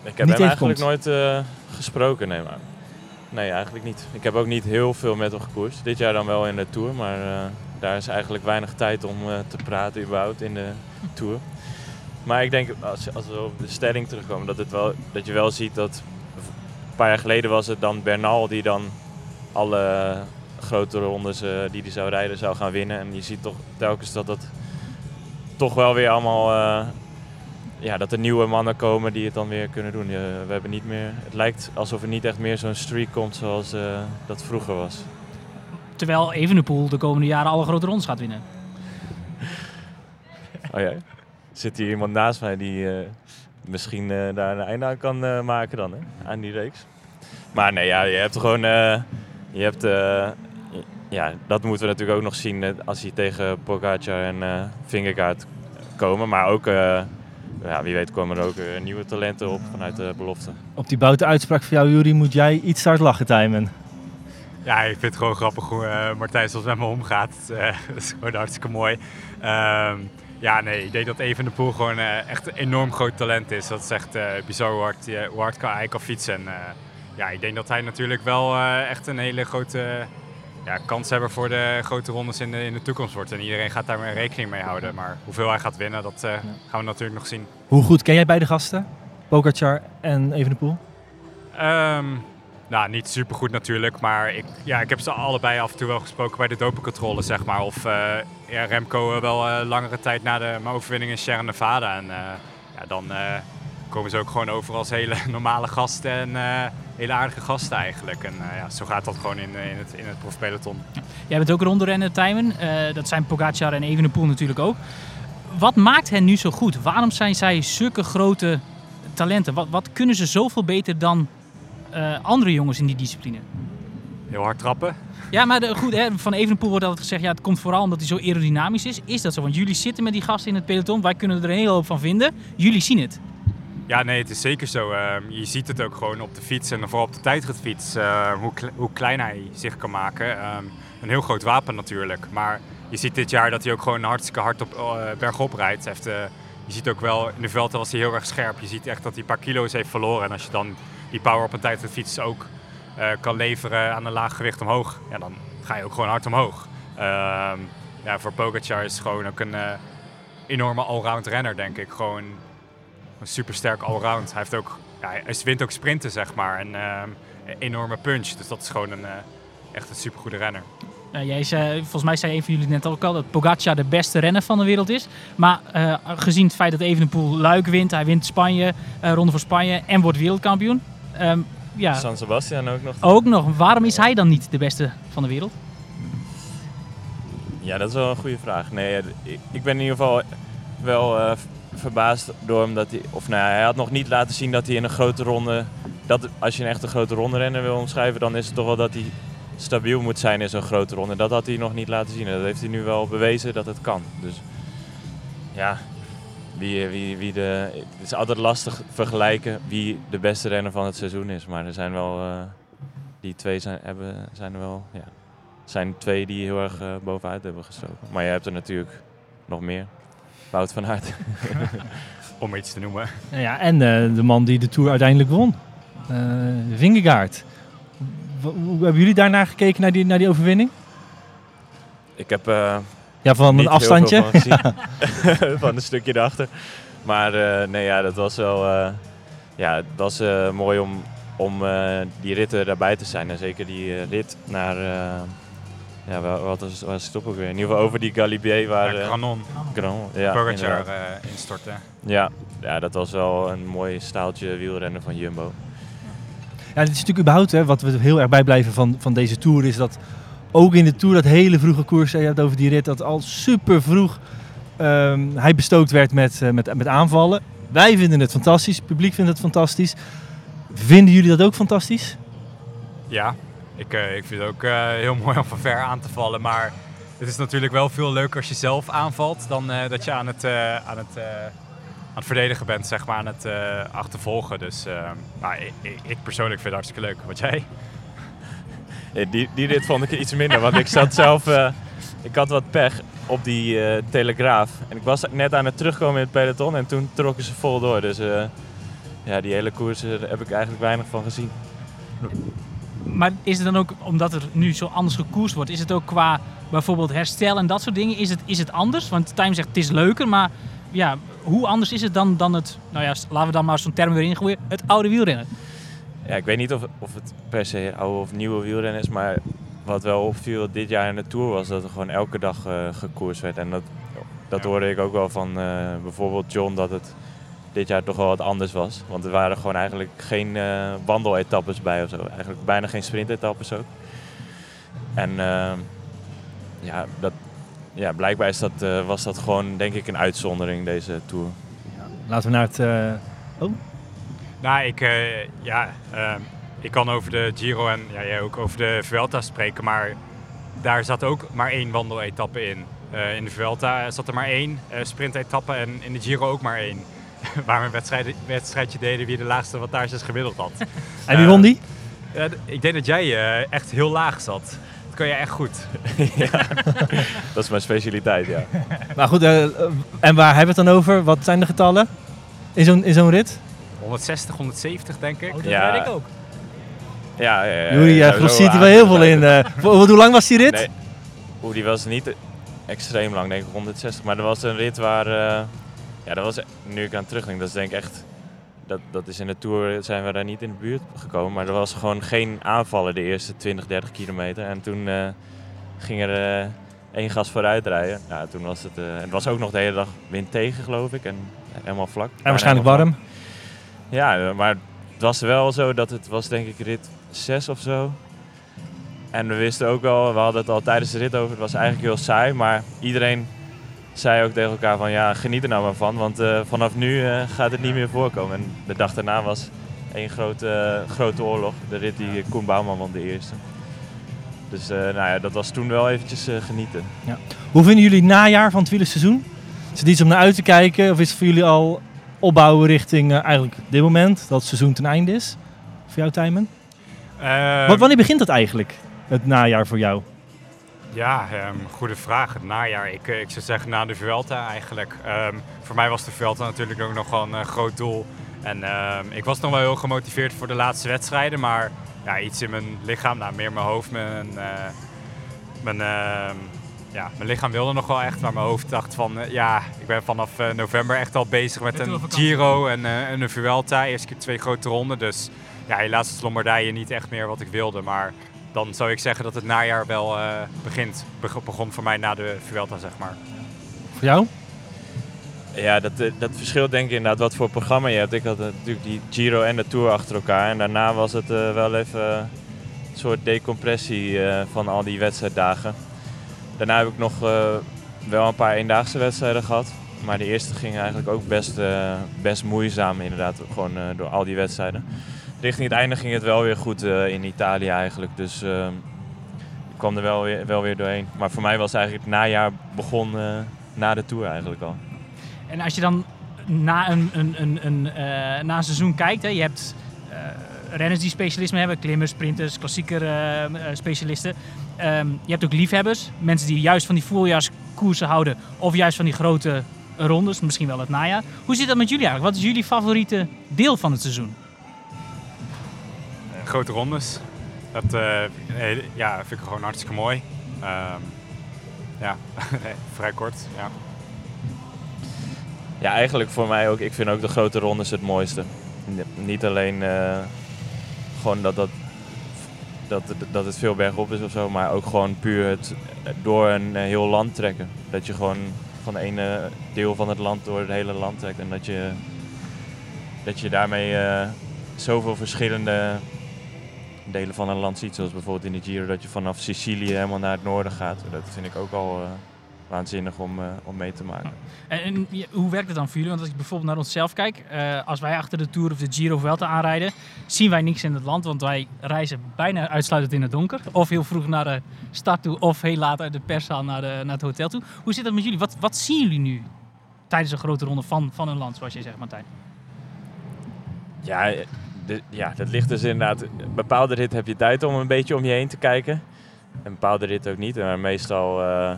Ik heb hem eigenlijk nooit uh, gesproken, nee maar. Nee, eigenlijk niet. Ik heb ook niet heel veel met hem gekoerst. Dit jaar dan wel in de Tour, maar uh, daar is eigenlijk weinig tijd om uh, te praten überhaupt in de Tour. Maar ik denk, als, als we op de stelling terugkomen, dat, het wel, dat je wel ziet dat... Een paar jaar geleden was het dan Bernal die dan alle grote rondes uh, die hij zou rijden zou gaan winnen. En je ziet toch telkens dat dat toch wel weer allemaal... Uh, ja, dat er nieuwe mannen komen die het dan weer kunnen doen. we hebben niet meer, het lijkt alsof er niet echt meer zo'n streak komt zoals uh, dat vroeger was. Terwijl Evenepoel de komende jaren alle grote rondes gaat winnen. oh ja, zit hier iemand naast mij die misschien daar een einde aan kan maken dan, hè? aan die reeks. Maar nee, ja, je hebt gewoon je hebt, eh, ja, dat moeten we natuurlijk ook nog zien eh, als hij tegen Pogacar en uh, Vingegaard komen. Maar ook, uh, ja, wie weet komen er ook nieuwe talenten op vanuit de belofte. Op die boute uitspraak van jou, Jury, moet jij iets hard lachen, Tijmen. Ja, ik vind het gewoon grappig hoe Martijn zoals met me omgaat. [laughs] dat is gewoon hartstikke mooi. Ehm, ja, nee, ik denk dat Even de Poel gewoon echt een enorm groot talent is. Dat is echt bizar hoe hard, hoe hard hij kan fietsen. En, ja, ik denk dat hij natuurlijk wel echt een hele grote ja, kans hebben voor de grote rondes in de, in de toekomst wordt. En iedereen gaat daar rekening mee houden. Maar hoeveel hij gaat winnen, dat uh, gaan we natuurlijk nog zien. Hoe goed ken jij beide gasten? Pogacar en Evenepoel? Um, nou, niet super goed natuurlijk. Maar ik, ja, ik heb ze allebei af en toe wel gesproken bij de dopingcontrole, zeg maar. Of uh, ja, Remco wel uh, langere tijd na de, mijn overwinning in Sierra Nevada. En ja, dan komen ze ook gewoon over als hele [laughs] normale gasten en uh, hele aardige gasten eigenlijk. En uh, ja, zo gaat dat gewoon in, in het, in het profpeloton. Jij bent ook rondrennen, Tijmen. Uh, dat zijn Pogacar en Evenepoel natuurlijk ook. Wat maakt hen nu zo goed? Waarom zijn zij zulke grote talenten? Wat, wat kunnen ze zoveel beter dan andere jongens in die discipline? Heel hard trappen. Ja, maar de, goed, hè, van Evenepoel wordt altijd gezegd... ja, het komt vooral omdat hij zo aerodynamisch is. Is dat zo? Want jullie zitten met die gasten in het peloton. Wij kunnen er een hele hoop van vinden. Jullie zien het. Ja, nee, het is zeker zo. Uh, je ziet het ook gewoon op de fiets en vooral op de tijdritfiets. Uh, hoe, hoe klein hij zich kan maken. Uh, een heel groot wapen natuurlijk. Maar je ziet dit jaar dat hij ook gewoon hartstikke hard op, uh, bergop rijdt. Heeft, je ziet ook wel, in de velden was hij heel erg scherp. Je ziet echt dat hij een paar kilo's heeft verloren. En als je dan die power op een tijdritfiets ook kan leveren aan een laag gewicht omhoog. Ja, dan ga je ook gewoon hard omhoog. Ehm, ja, voor Pogacar is gewoon ook een enorme allround renner, denk ik. Gewoon super sterk allround. Hij, heeft ook, ja, hij wint ook sprinten, zeg maar. En uh, een enorme punch. Dus dat is gewoon een, uh, echt een super goede renner. Uh, jij zei, volgens mij zei een van jullie net ook al dat Pogacar de beste renner van de wereld is. Maar uh, gezien het feit dat Evenepoel Luik wint, hij wint Spanje, Ronde voor Spanje en wordt wereldkampioen. Um, ja. San Sebastian ook nog. Ook nog. Waarom is hij dan niet de beste van de wereld? Ja, dat is wel een goede vraag. Nee, ik ben in ieder geval wel verbaasd door hem dat hij, of nou hij had nog niet laten zien dat hij in een grote ronde, dat als je een echte grote ronde renner wil omschrijven, dan is het toch wel dat hij stabiel moet zijn in zo'n grote ronde. Dat had hij nog niet laten zien. Dat heeft hij nu wel bewezen dat het kan. Dus ja, wie, wie, wie de, het is altijd lastig vergelijken wie de beste renner van het seizoen is. Maar er zijn wel, uh, die twee zijn, hebben, zijn er wel, ja, zijn twee die heel erg uh, bovenuit hebben gestoken. Maar je hebt er natuurlijk nog meer. Wout van Aert. [laughs] Om iets te noemen. Ja, en uh, de man die de Tour uiteindelijk won. Uh, Vingegaard. Hoe hebben jullie daarnaar gekeken, naar die, naar die overwinning? Ik heb... Uh, ja, van een afstandje? Van, [laughs] [laughs] van, een stukje erachter. Maar nee, ja, dat was wel... ja, het was mooi om, om die ritten daarbij te zijn. En zeker die rit naar ja, wat was, was het op ook weer? In ieder geval over die Galibier waar... Ja, Granon. Granon, ja. Pogacar uh, instorten. Ja. ja, dat was wel een mooi staaltje wielrennen van Jumbo. Ja, het is natuurlijk überhaupt, hè, wat we heel erg bijblijven van, van deze Tour, is dat ook in de Tour, dat hele vroege koers, je hebt over die rit, dat al super vroeg um, hij bestookt werd met, uh, met, met aanvallen. Wij vinden het fantastisch, het publiek vindt het fantastisch. Vinden jullie dat ook fantastisch? Ja, ik, uh, ik vind het ook uh, heel [laughs] mooi om van ver aan te vallen. Maar het is natuurlijk wel veel leuker als je zelf aanvalt dan uh, dat je aan het, aan, het, aan het verdedigen bent, zeg maar, aan het achtervolgen. Dus nou, ik, ik, persoonlijk vind het hartstikke leuk. Wat jij? [laughs] die, die rit vond ik iets minder, want ik zat zelf... ik had wat pech op die telegraaf. En ik was net aan het terugkomen in het peloton en toen trokken ze vol door. Dus ja, die hele koers heb ik eigenlijk weinig van gezien maar is het dan ook, omdat er nu zo anders gekoerst wordt, is het ook qua bijvoorbeeld herstel en dat soort dingen, is het, is het anders? Want Time zegt het is leuker, maar ja, hoe anders is het dan, dan het, nou ja, laten we dan maar zo'n term weer ingooien, het oude wielrennen? Ja, ik weet niet of, of het per se oude of nieuwe wielrennen is, maar wat wel opviel dit jaar in de Tour was dat er gewoon elke dag uh, gekoerst werd. En dat, dat hoorde ik ook wel van uh, bijvoorbeeld John, dat het dit jaar toch wel wat anders was. Want er waren gewoon eigenlijk geen uh, wandeletappes bij of zo. Eigenlijk bijna geen sprintetappes ook. En uh, ja, dat, ja, blijkbaar is dat, uh, was dat gewoon denk ik een uitzondering deze Tour. Ja, laten we naar het... oh? Nou, ik, ja, ehm, ik kan over de Giro en ja, jij ook over de Vuelta spreken, maar daar zat ook maar één wandeletappe in. Uh, in de Vuelta zat er maar één uh, sprintetappe en in de Giro ook maar één. [laughs] Waar we een wedstrijd, wedstrijdje deden wie de laagste wattages gemiddeld had. [laughs] en wie won die? Uh, ik denk dat jij echt heel laag zat. Dat kan je echt goed. [laughs] ja, dat is mijn specialiteit, ja. Maar goed, en waar hebben we het dan over? Wat zijn de getallen in zo'n in zo'n rit? 160, 170 denk ik. Oh, dat ja. weet ik ook. Ja, ja, ja. Jullie, ja, ziet er wel heel veel in. Uh, hoe lang was die rit? Nee, Oeh, die was niet extreem lang, denk ik 160. Maar er was een rit waar, uh, ja, dat was, nu ik aan terugdenk, dat is denk ik echt, dat, dat is in de Tour zijn we daar niet in de buurt gekomen. Maar er was gewoon geen aanvallen de eerste 20, 30 kilometer. En toen uh, ging er uh, één gas vooruit rijden. Ja, toen was het, het was ook nog de hele dag wind tegen, geloof ik. En helemaal vlak. En waarschijnlijk warm. Ja, maar het was wel zo dat het was denk ik rit 6 of zo. En we wisten ook wel, we hadden het al tijdens de rit over, het was eigenlijk heel saai. Maar iedereen zei ook tegen elkaar van ja, geniet er nou maar van. Want uh, vanaf nu uh, gaat het niet meer voorkomen. En de dag daarna was één grote, uh, grote oorlog. De rit die Koen Bouwman won de eerste. Dus nou ja, dat was toen wel eventjes genieten. Ja. Hoe vinden jullie het najaar van het wielerseizoen? Is het iets om naar uit te kijken? Of is het voor jullie al opbouwen richting eigenlijk dit moment, dat het seizoen ten einde is? Voor jou, Tijmen? Wat, wanneer begint het eigenlijk? het najaar voor jou? Ja, um, goede vraag. Het najaar. Ik, eh, ik zou zeggen na de Vuelta eigenlijk. Um, voor mij was de Vuelta natuurlijk ook nog wel een uh, groot doel. En um, ik was nog wel heel gemotiveerd voor de laatste wedstrijden. Maar ja, iets in mijn lichaam, nou, meer mijn hoofd, mijn, uh, mijn, ja, mijn lichaam wilde nog wel echt. Maar mijn hoofd dacht van, ja, ik ben vanaf november echt al bezig met een Giro en, en een Vuelta. Eerst keer twee grote ronden. Dus ja, helaas is Lombardije niet echt meer wat ik wilde. Maar dan zou ik zeggen dat het najaar wel uh, begint. begon voor mij na de Vuelta, zeg maar. Voor jou? Ja, dat, eh, dat verschilt denk ik inderdaad wat voor programma je hebt. Ik had natuurlijk die Giro en de Tour achter elkaar. En daarna was het uh, wel even een soort decompressie uh, van al die wedstrijddagen. Daarna heb ik nog wel een paar eendaagse wedstrijden gehad. Maar de eerste ging eigenlijk ook best, best moeizaam inderdaad. Gewoon door al die wedstrijden richting het einde ging het wel weer goed uh, in Italië eigenlijk. Dus uh, ik kwam er wel weer, wel weer doorheen. Maar voor mij was eigenlijk het najaar begon uh, na de Tour eigenlijk al. En als je dan na een, een, een, een, na een seizoen kijkt, hè, je hebt renners die specialisme hebben, klimmers, sprinters, klassieker specialisten. Um, je hebt ook liefhebbers, mensen die juist van die voorjaarskoersen houden of juist van die grote rondes, misschien wel het najaar. Hoe zit dat met jullie eigenlijk? Wat is jullie favoriete deel van het seizoen? Grote rondes. Dat uh, ja, vind ik gewoon hartstikke mooi. Um, ja, [laughs] vrij kort. Ja. ja, eigenlijk voor mij ook. Ik vind ook de grote rondes het mooiste. Niet alleen uh, gewoon dat, dat, dat, dat het veel bergop is of zo, maar ook gewoon puur het door een heel land trekken. Dat je gewoon van de ene deel van het land door het hele land trekt. En dat je, dat je daarmee zoveel verschillende delen van een land ziet. Zoals bijvoorbeeld in de Giro dat je vanaf Sicilië helemaal naar het noorden gaat. Dat vind ik ook al uh, waanzinnig om, uh, om mee te maken. En, en, hoe werkt het dan voor jullie? Want als ik bijvoorbeeld naar onszelf kijk. Uh, als wij achter de Tour of de Giro of Vuelta aanrijden. Zien wij niks in het land. Want wij reizen bijna uitsluitend in het donker. Of heel vroeg naar de stad toe. Of heel laat uit de perszaal naar, de, naar het hotel toe. Hoe zit dat met jullie? Wat, wat zien jullie nu? Tijdens een grote ronde van, van een land, zoals jij zegt Martijn. Ja, ja, dat ligt dus inderdaad. Een bepaalde rit heb je tijd om een beetje om je heen te kijken. Een bepaalde rit ook niet. Maar meestal. Uh,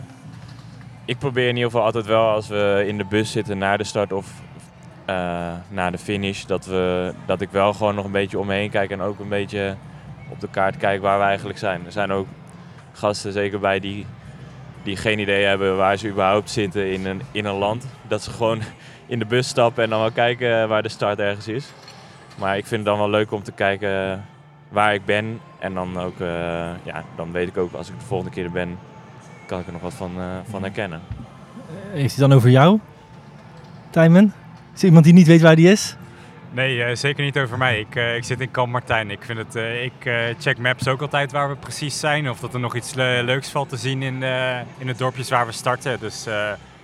ik probeer in ieder geval altijd wel als we in de bus zitten naar de start of uh, naar de finish. Dat, we, dat ik wel gewoon nog een beetje om me heen kijk en ook een beetje op de kaart kijk waar we eigenlijk zijn. Er zijn ook gasten zeker bij die, die geen idee hebben waar ze überhaupt zitten in een, in een land. Dat ze gewoon in de bus stappen en dan wel kijken waar de start ergens is. Maar ik vind het dan wel leuk om te kijken waar ik ben. En dan ook, uh, ja, dan weet ik ook als ik de volgende keer er ben, kan ik er nog wat van, uh, van herkennen. Heeft hij dan over jou, Tijmen? Is er iemand die niet weet waar die is? Nee, uh, zeker niet over mij. Ik, ik zit in Kamp Martijn. Ik, vind het, ik check maps ook altijd waar we precies zijn. Of dat er nog iets le leuks valt te zien in, in het dorpjes waar we starten. Dus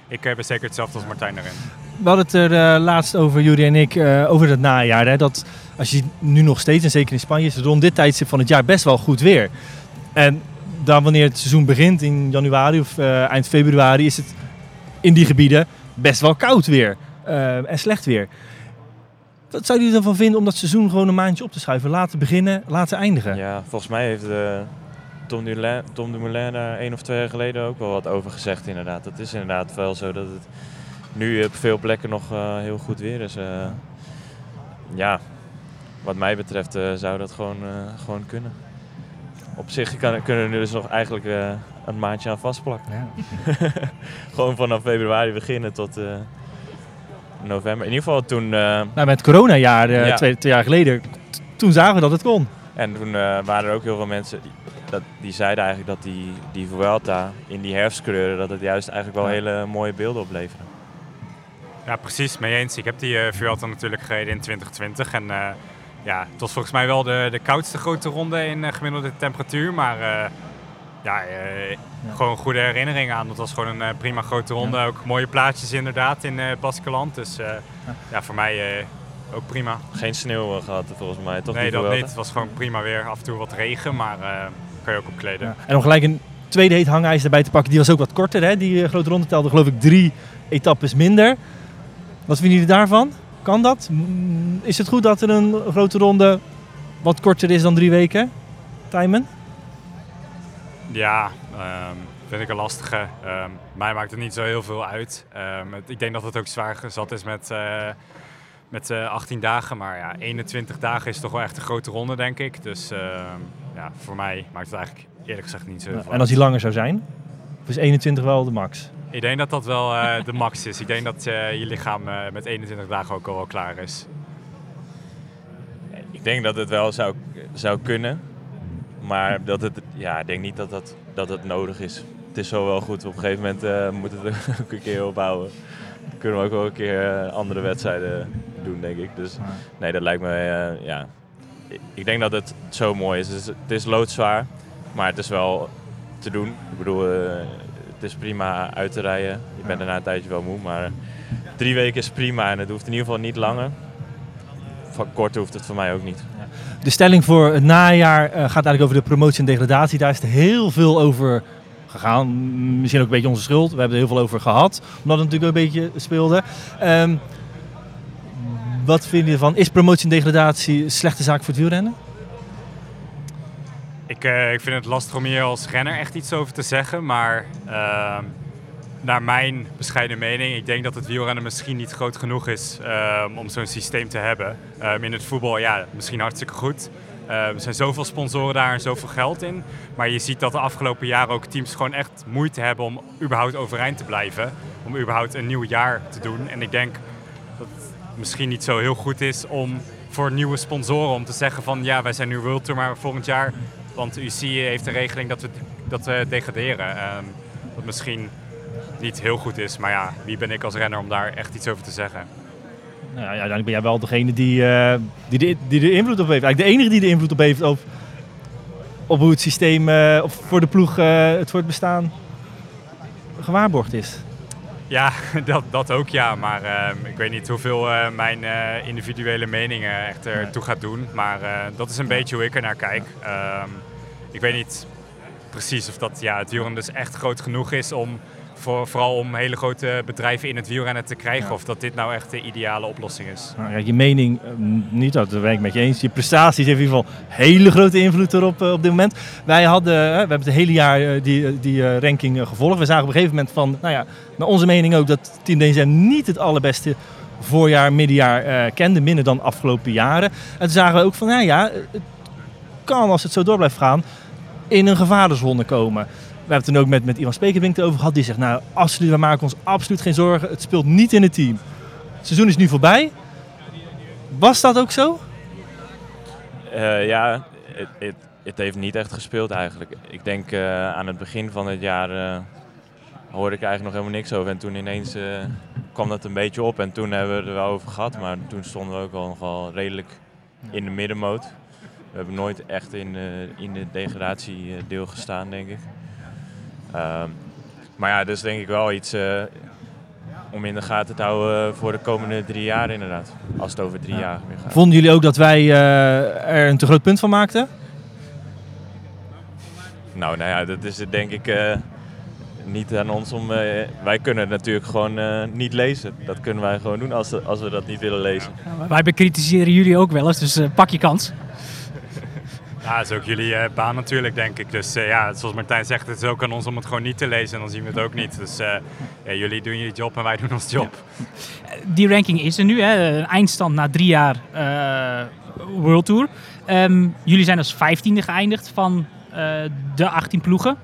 ik ben zeker hetzelfde als Martijn erin we hadden het er uh, laatst over, Jury en ik, uh, over het najaar. Hè, dat als je nu nog steeds, en zeker in Spanje, is het rond dit tijdstip van het jaar best wel goed weer. En dan wanneer het seizoen begint in januari of eh, eind februari, is het in die gebieden best wel koud weer eh, en slecht weer. Wat zou jullie ervan vinden om dat seizoen gewoon een maandje op te schuiven? Laten beginnen, laten eindigen. Ja, volgens mij heeft eh, Tom, Dumoulin, Tom Dumoulin daar één of twee jaar geleden ook wel wat over gezegd inderdaad. Dat is inderdaad wel zo dat het nu op veel plekken nog eh, heel goed weer is. Eh, ja, wat mij betreft eh, zou dat gewoon, eh, gewoon kunnen. Op zich kan, kunnen we er dus nog eigenlijk eh, een maandje aan vastplakken. Ja. [laughs] Gewoon vanaf februari beginnen tot eh, november. In ieder geval toen... eh, Nou, met het coronajaar, eh, Ja. twee, twee jaar geleden, toen zagen we dat het kon. En toen eh, waren er ook heel veel mensen die, dat, die zeiden eigenlijk dat die, die Vuelta in die herfstkleuren, dat het juist eigenlijk wel Ja. hele mooie beelden opleverde. Ja, precies, mee eens. Ik heb die eh Vuelta natuurlijk gereden in 2020. En eh, ja, het was volgens mij wel de, de koudste grote ronde in eh, gemiddelde temperatuur. Maar eh, ja, eh, gewoon goede herinneringen aan. Het was gewoon een prima grote ronde. Ook mooie plaatjes inderdaad in eh Baskeland. Dus eh, ja. voor mij eh, ook prima. Geen sneeuw eh, gehad volgens mij, toch? nee, dat niet. Het was gewoon prima weer. Af en toe wat regen, maar eh kan je ook opkleden. Ja. En om gelijk een tweede heet hangijzer erbij te pakken, die was ook wat korter. Hè? Die grote ronde telde geloof ik drie etappes minder. Wat vinden jullie daarvan? Kan dat? Is het goed dat er een grote ronde wat korter is dan drie weken? Tijmen? Ja, ehm, vind ik een lastige. Ehm, mij maakt het niet zo heel veel uit. Ehm, het- ik denk dat het ook zwaar gezat is met, eh, met eh, 18 dagen. Maar ja, 21 dagen is toch wel echt een grote ronde, denk ik. Dus ja, voor mij maakt het eigenlijk eerlijk gezegd niet zo heel veel En als die langer zou zijn? Of is 21 wel de max? Ik denk dat dat wel eh, de max is. Ik denk dat eh, je lichaam eh, met 21 dagen ook al wel klaar is. Ik denk dat het wel zou, zou kunnen. Maar dat het, ja, ik denk niet dat, dat, dat het nodig is. Het is zo wel goed. Op een gegeven moment eh [laughs] moeten we het ook een keer opbouwen. Dan kunnen we ook wel een keer andere wedstrijden doen, denk ik. Dus nee, dat lijkt me, ja. Ik- denk dat het zo mooi is. Het is, het is loodzwaar, maar het is wel te doen. Ik bedoel, eh, het is prima uit te rijden. Je bent daarna een tijdje wel moe, maar drie weken is prima. En het hoeft in ieder geval niet langer. Van kort hoeft het voor mij ook niet. De stelling voor het najaar eh, gaat eigenlijk over de promotie en degradatie. Daar is het heel veel over gegaan. Misschien ook een beetje onze schuld. We hebben er heel veel over gehad. Omdat het natuurlijk een beetje speelde. Ehm, wat vind je ervan? Is promotie en degradatie een slechte zaak voor het wielrennen? Ik, eh, ik vind het lastig om hier als renner echt iets over te zeggen. Maar ehm, naar mijn bescheiden mening, ik denk dat het wielrennen misschien niet groot genoeg is ehm, om zo'n systeem te hebben. Ehm, in het voetbal, ja, misschien hartstikke goed. Eh, er zijn zoveel sponsoren daar en zoveel geld in. Maar je ziet dat de afgelopen jaren ook teams gewoon echt moeite hebben om überhaupt overeind te blijven. Om überhaupt een nieuw jaar te doen. En ik denk dat het misschien niet zo heel goed is om voor nieuwe sponsoren om te zeggen van ja, wij zijn nu World Tour, maar volgend jaar, want UC heeft een regeling dat we, dat we degraderen. Ehm, wat misschien niet heel goed is, maar ja, wie ben ik als renner om daar echt iets over te zeggen? Nou ja, uiteindelijk ben jij wel degene die, eh, die, de, die er invloed op heeft. Eigenlijk de enige die er invloed op heeft op, op hoe het systeem eh, of voor de ploeg eh, het voortbestaan gewaarborgd is. Ja, [laughs] dat, dat ook ja, maar ehm, ik weet niet hoeveel eh, mijn eh, individuele meningen echt ertoe gaat doen. Maar eh, dat is een beetje hoe ik er naar kijk. Ehm, ik weet niet precies of dat ja, het wielrennen dus echt groot genoeg is om voor, vooral om hele grote bedrijven in het wielrennen te krijgen. Ja. Of dat dit nou echt de ideale oplossing is. Nou, ja, je mening, eh, niet dat ben ik met je eens. Je prestaties heeft in ieder geval hele grote invloed erop eh, op dit moment. Wij hadden, eh, we hebben het hele jaar die, die ranking gevolgd. We zagen op een gegeven moment van, nou ja, naar onze mening ook dat Team DSM niet het allerbeste voorjaar, middenjaar kende, minder dan afgelopen jaren. En toen zagen we ook van, nou ja, het kan als het zo door blijft gaan, in een gevaarlijkszone komen. We hebben het toen ook met, met Ivan Spekerbrink erover gehad. Die zegt, nou, absoluut, we maken ons absoluut geen zorgen. Het speelt niet in het team. Het seizoen is nu voorbij. Was dat ook zo? Eh, ja, het, heeft niet echt gespeeld eigenlijk. Ik denk eh, aan het begin van het jaar eh, hoorde ik eigenlijk nog helemaal niks over. En toen ineens kwam dat een beetje op. En toen hebben we er wel over gehad. Maar toen stonden we ook wel nog wel redelijk in de middenmoot. We hebben nooit echt in, in de degradatiedeel gestaan, denk ik. Ehm, maar ja, dat is denk ik wel iets... eh, om in de gaten te houden voor de komende drie jaar inderdaad. Als het over drie Ja. jaar weer gaat. Vonden jullie ook dat wij eh, er een te groot punt van maakten? Nou, nou ja, dat is het denk ik eh, niet aan ons om... eh, wij kunnen het natuurlijk gewoon eh, niet lezen. Dat kunnen wij gewoon doen als, als we dat niet willen lezen. Wij bekritiseren jullie ook wel eens, dus pak je kans. Ja, dat is ook jullie eh, baan natuurlijk, denk ik. Dus eh, ja, zoals Martijn zegt, het is ook aan ons om het gewoon niet te lezen. En dan zien we het ook niet. Dus eh, ja, jullie doen jullie job en wij doen ons job. Die ranking is er nu, hè? een eindstand na drie jaar World Tour. Ehm, jullie zijn als vijftiende geëindigd van de 18 ploegen.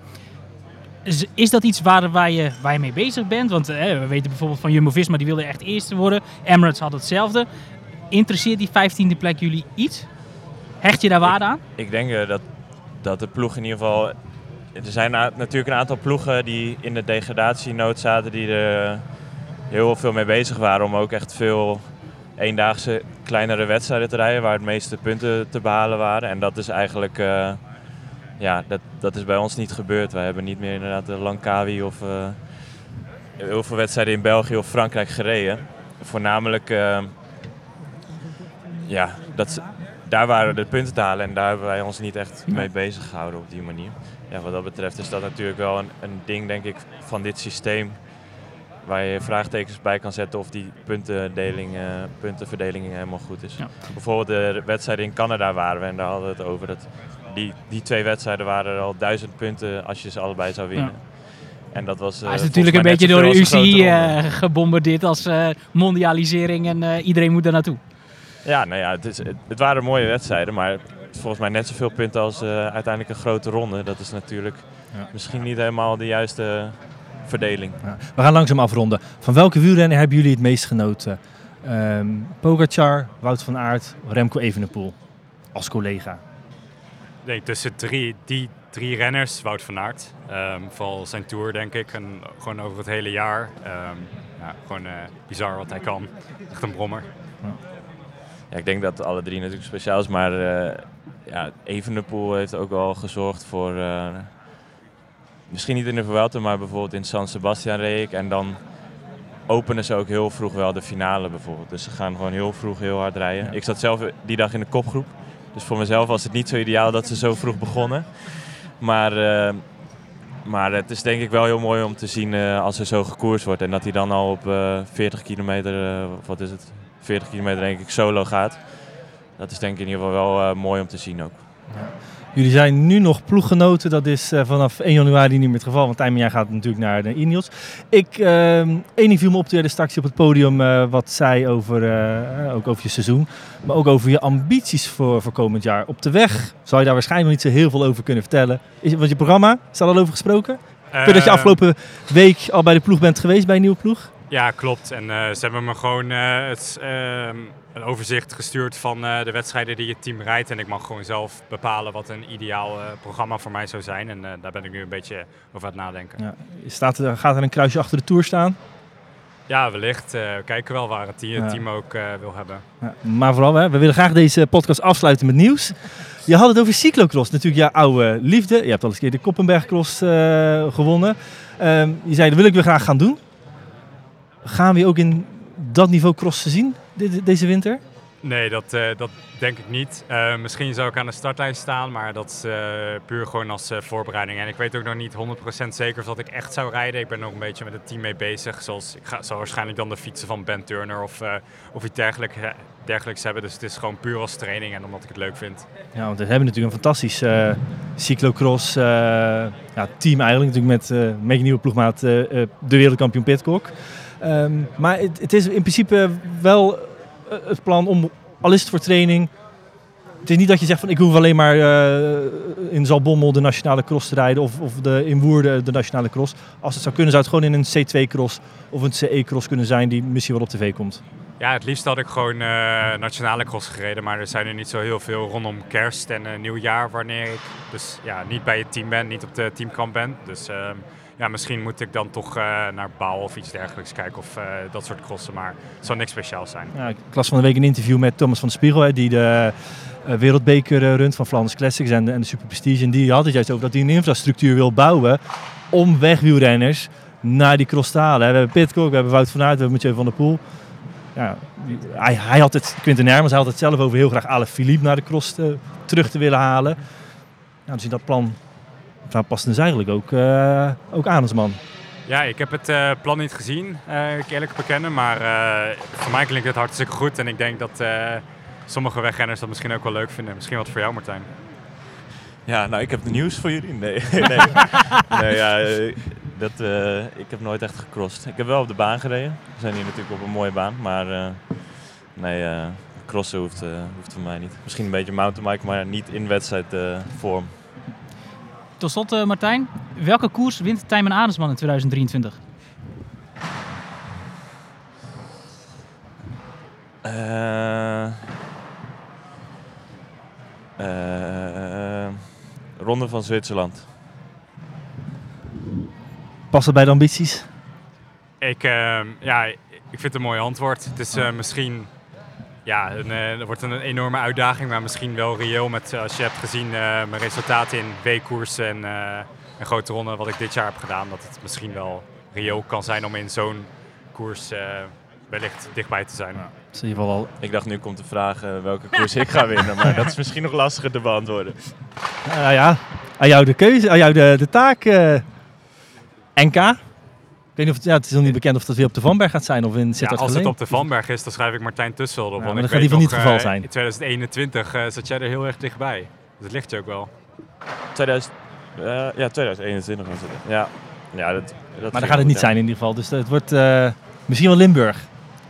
Is, dat iets waar, waar, je, waar je mee bezig bent? Want we weten bijvoorbeeld van Jumbo-Visma, die wilde echt eerste worden. Emirates had hetzelfde. Interesseert die vijftiende plek jullie iets? Hecht je daar waarde aan? Ik denk eh, dat, dat de ploeg in ieder geval... Er zijn natuurlijk een aantal ploegen die in de degradatienood zaten... die er heel veel mee bezig waren om ook echt veel eendaagse kleinere wedstrijden te rijden... waar het meeste punten te behalen waren. En dat is eigenlijk... eh, ja, dat, dat is bij ons niet gebeurd. Wij hebben niet meer inderdaad de Langkawi of eh, heel veel wedstrijden in België of Frankrijk gereden. Voornamelijk, eh, ja, dat, daar waren de punten te halen en daar hebben wij ons niet echt mee bezig gehouden op die manier. Ja, wat dat betreft is dat natuurlijk wel een, een ding, denk ik, van dit systeem. Waar je vraagtekens bij kan zetten of die puntendeling, eh, puntenverdeling helemaal goed is. Ja. Bijvoorbeeld de wedstrijden in Canada waren we en daar hadden we het over. Dat die, die twee wedstrijden waren er al duizend punten als je ze allebei zou winnen. En dat was, eh, Hij is natuurlijk een beetje door de UCI eh, gebombardeerd als mondialisering en iedereen moet daar naartoe. Ja, nou ja, het, is, het, het waren mooie wedstrijden, maar volgens mij net zoveel punten als eh, uiteindelijk een grote ronde. Dat is natuurlijk Ja. misschien niet helemaal de juiste verdeling. Ja. We gaan langzaam afronden. Van welke wielrenner hebben jullie het meest genoten? Ehm Pogacar, Wout van Aert, Remco Evenepoel als collega. Denk tussen drie, die drie renners, Wout van Aert, ehm, vooral zijn tour denk ik, en gewoon over het hele jaar. Ehm, ja, gewoon eh, bizar wat hij kan. Echt een brommer. Ja, ik denk dat alle drie natuurlijk speciaal is, maar eh ja, Evenepoel heeft ook wel gezorgd voor... eh, misschien niet in de Vuelta, maar bijvoorbeeld in San Sebastian reed ik. En dan openen ze ook heel vroeg wel de finale bijvoorbeeld. Dus ze gaan gewoon heel vroeg heel hard rijden. Ja. Ik zat zelf die dag in de kopgroep. Dus voor mezelf was het niet zo ideaal dat ze zo vroeg begonnen. Maar, eh, maar het is denk ik wel heel mooi om te zien als er zo gekoerst wordt. En dat hij dan al op eh 40 kilometer, wat is het, 40 kilometer denk ik solo gaat. Dat is denk ik in ieder geval wel eh, mooi om te zien ook. Jullie zijn nu nog ploeggenoten. Dat is eh, vanaf 1 januari niet meer het geval. Want Tijmen, jij gaat natuurlijk naar de Ineos. Ik, ehm één ding viel me op toen jij er straks op het podium eh, wat zei over, ook over je seizoen. Maar ook over je ambities voor, voor komend jaar. Op de weg zou je daar waarschijnlijk nog niet zo heel veel over kunnen vertellen. Is, want je programma, is daar al over gesproken? Ik weet dat je Ehm, afgelopen week al bij de ploeg bent geweest, bij een nieuwe ploeg. Ja, klopt. En eh, ze hebben me gewoon eh, het, ehm, een overzicht gestuurd van eh, de wedstrijden die het team rijdt. En ik mag gewoon zelf bepalen wat een ideaal programma voor mij zou zijn. En daar ben ik nu een beetje over aan het nadenken. Ja. Staat er, gaat er een kruisje achter de Tour staan? Ja, wellicht. we kijken wel waar het team, Ja. team ook wil hebben. Ja, maar vooral, hè, we willen graag deze podcast afsluiten met nieuws. Je had het over cyclocross, natuurlijk jouw oude liefde. Je hebt al eens een keer de Koppenbergcross gewonnen. Ehm, je zei, dat wil ik weer graag gaan doen. Gaan we je ook in dat niveau crossen zien deze winter? Nee, dat, eh, dat denk ik niet. Eh, misschien zou ik aan de startlijn staan, maar dat is eh, puur gewoon als voorbereiding. En ik weet ook nog niet 100% zeker of dat ik echt zou rijden. Ik ben nog een beetje met het team mee bezig. Zoals, ik ga, zou waarschijnlijk dan de fietsen van Ben Turner of, of iets dergelijk, dergelijks hebben. Dus het is gewoon puur als training en omdat ik het leuk vind. Ja, want we hebben natuurlijk een fantastisch cyclocross ja, team eigenlijk. Natuurlijk met, met je nieuwe ploegmaat de wereldkampioen Pitcock. Ehm, maar het, het is in principe wel eh, het plan om, al is het voor training... Het is niet dat je zegt van ik hoef alleen maar eh, in Zalbommel de nationale cross te rijden of, of de, in Woerden de nationale cross. Als het zou kunnen zou het gewoon in een C2-cross of een CE-cross kunnen zijn die misschien wel op tv komt. Ja, het liefst had ik gewoon eh, nationale cross gereden, maar er zijn er niet zo heel veel rondom kerst en nieuwjaar wanneer ik dus ja, niet bij het team ben, niet op de teamkamp ben. Dus ehm, ja, misschien moet ik dan toch eh, naar Bouw of iets dergelijks kijken of eh, dat soort crossen, maar het zal niks speciaals zijn. Ja, ik las van de week een interview met Thomas van Spiegel, die de eh, wereldbeker runt van Flanders Classics en de, en de Super Prestige. En die had het juist over dat hij een infrastructuur wil bouwen om wegwielrenners naar die cross te halen. We hebben Pitcock, we hebben Wout van Aert, we hebben Mathieu van der Poel. Ja, hij, hij had het, Quinten Hermans, hij had het zelf over heel graag Ale Philippe naar de cross te- terug te willen halen. In dat plan nou, past dus eigenlijk ook, eh, ook aan als man. Ja, ik heb het eh, plan niet gezien, eh, ik eerlijk bekennen. Maar eh, voor mij klinkt het hartstikke goed. En ik denk dat eh, sommige wegrenners dat misschien ook wel leuk vinden. Misschien wat voor jou, Martijn. Ja, nou, ik heb de nieuws voor jullie. Nee, [laughs] [laughs] nee. nee ja, dat, eh, ik heb nooit echt gecrossed. Ik heb wel op de baan gereden. We zijn hier natuurlijk op een mooie baan, maar eh, nee, eh, crossen hoeft, eh, hoeft voor mij niet. Misschien een beetje mountainbike, maar niet in wedstrijdvorm. Tot slot, eh, Martijn. Welke koers wint Tijmen Adelsman in 2023? Eh, eh, Ronde van Zwitserland. Past dat bij de ambities? Ik, ja, ik vind het een mooi antwoord. Het is misschien... Ja, een, eh, het wordt een enorme uitdaging, maar misschien wel reëel met, eh, als je hebt gezien, eh, mijn resultaten in W-koersen en, eh, en grote ronden wat ik dit jaar heb gedaan, dat het misschien wel reëel kan zijn om in zo'n koers eh, wellicht dichtbij te zijn. Dat is in ieder geval al Ik dacht, nu komt de vraag welke koers ik ga winnen, maar dat is misschien nog lastiger te beantwoorden. Nou ja, aan jou de keuze, aan jou de, de taak. eh, NK. Ik weet niet of het, ja, het is nog niet bekend of dat weer op de Vanberg gaat zijn of in Ja, Sittard als het op de Vanberg is, dan schrijf ik Martijn Tussel op. Ja, want dat gaat weet in ieder geval niet het geval eh, zijn. In 2021 eh, zat jij er heel erg dichtbij. Dus het ligt je ook wel. 2000, eh, ja, 2021 was het. Ja, ja dat, dat Maar dan gaat het niet ja. zijn in ieder geval. Dus het wordt eh, misschien wel Limburg.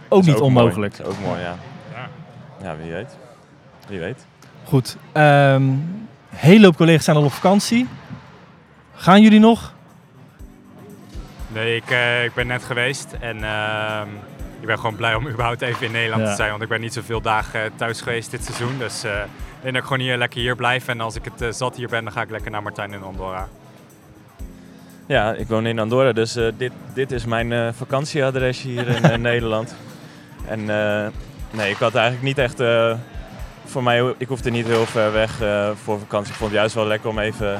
Ook niet ook onmogelijk. Mooi. Is ook mooi, ja. Ja. Ja, wie weet. Wie weet. Goed. ehm hele hoop collega's zijn al op vakantie. Gaan jullie nog? Nee, ik, eh, ik ben net geweest en ehm, ik ben gewoon blij om [laughs] überhaupt even in Nederland Ja. te zijn. Want ik ben niet zoveel dagen eh, thuis geweest dit seizoen. Dus eh, ik denk dat ik gewoon hier lekker hier blijf. En als ik het zat hier ben, dan ga ik lekker naar Martijn in Andorra. Ja, ik woon in Andorra, dus dit, dit is mijn vakantieadres hier in [laughs] Nederland. En nee, ik had eigenlijk niet echt... voor mij, ik hoefde niet heel ver weg voor vakantie. Ik vond het juist wel lekker om even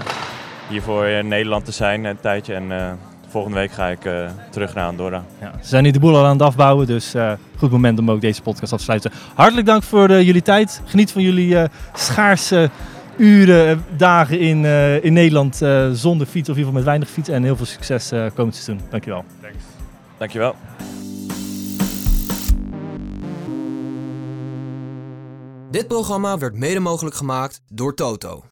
hier voor in Nederland te zijn een tijdje. En volgende week ga ik eh, terug naar Andorra. Ja, ze zijn nu de boel al aan het afbouwen, dus eh, goed moment om ook deze podcast af te sluiten. Hartelijk dank voor eh, jullie tijd. Geniet van jullie eh, schaarse uren, dagen in, eh, in Nederland eh, zonder fiets of in ieder geval met weinig fiets. En heel veel succes eh, komend seizoen. Dankjewel. Thanks. Dankjewel. Dit programma werd mede mogelijk gemaakt door Toto.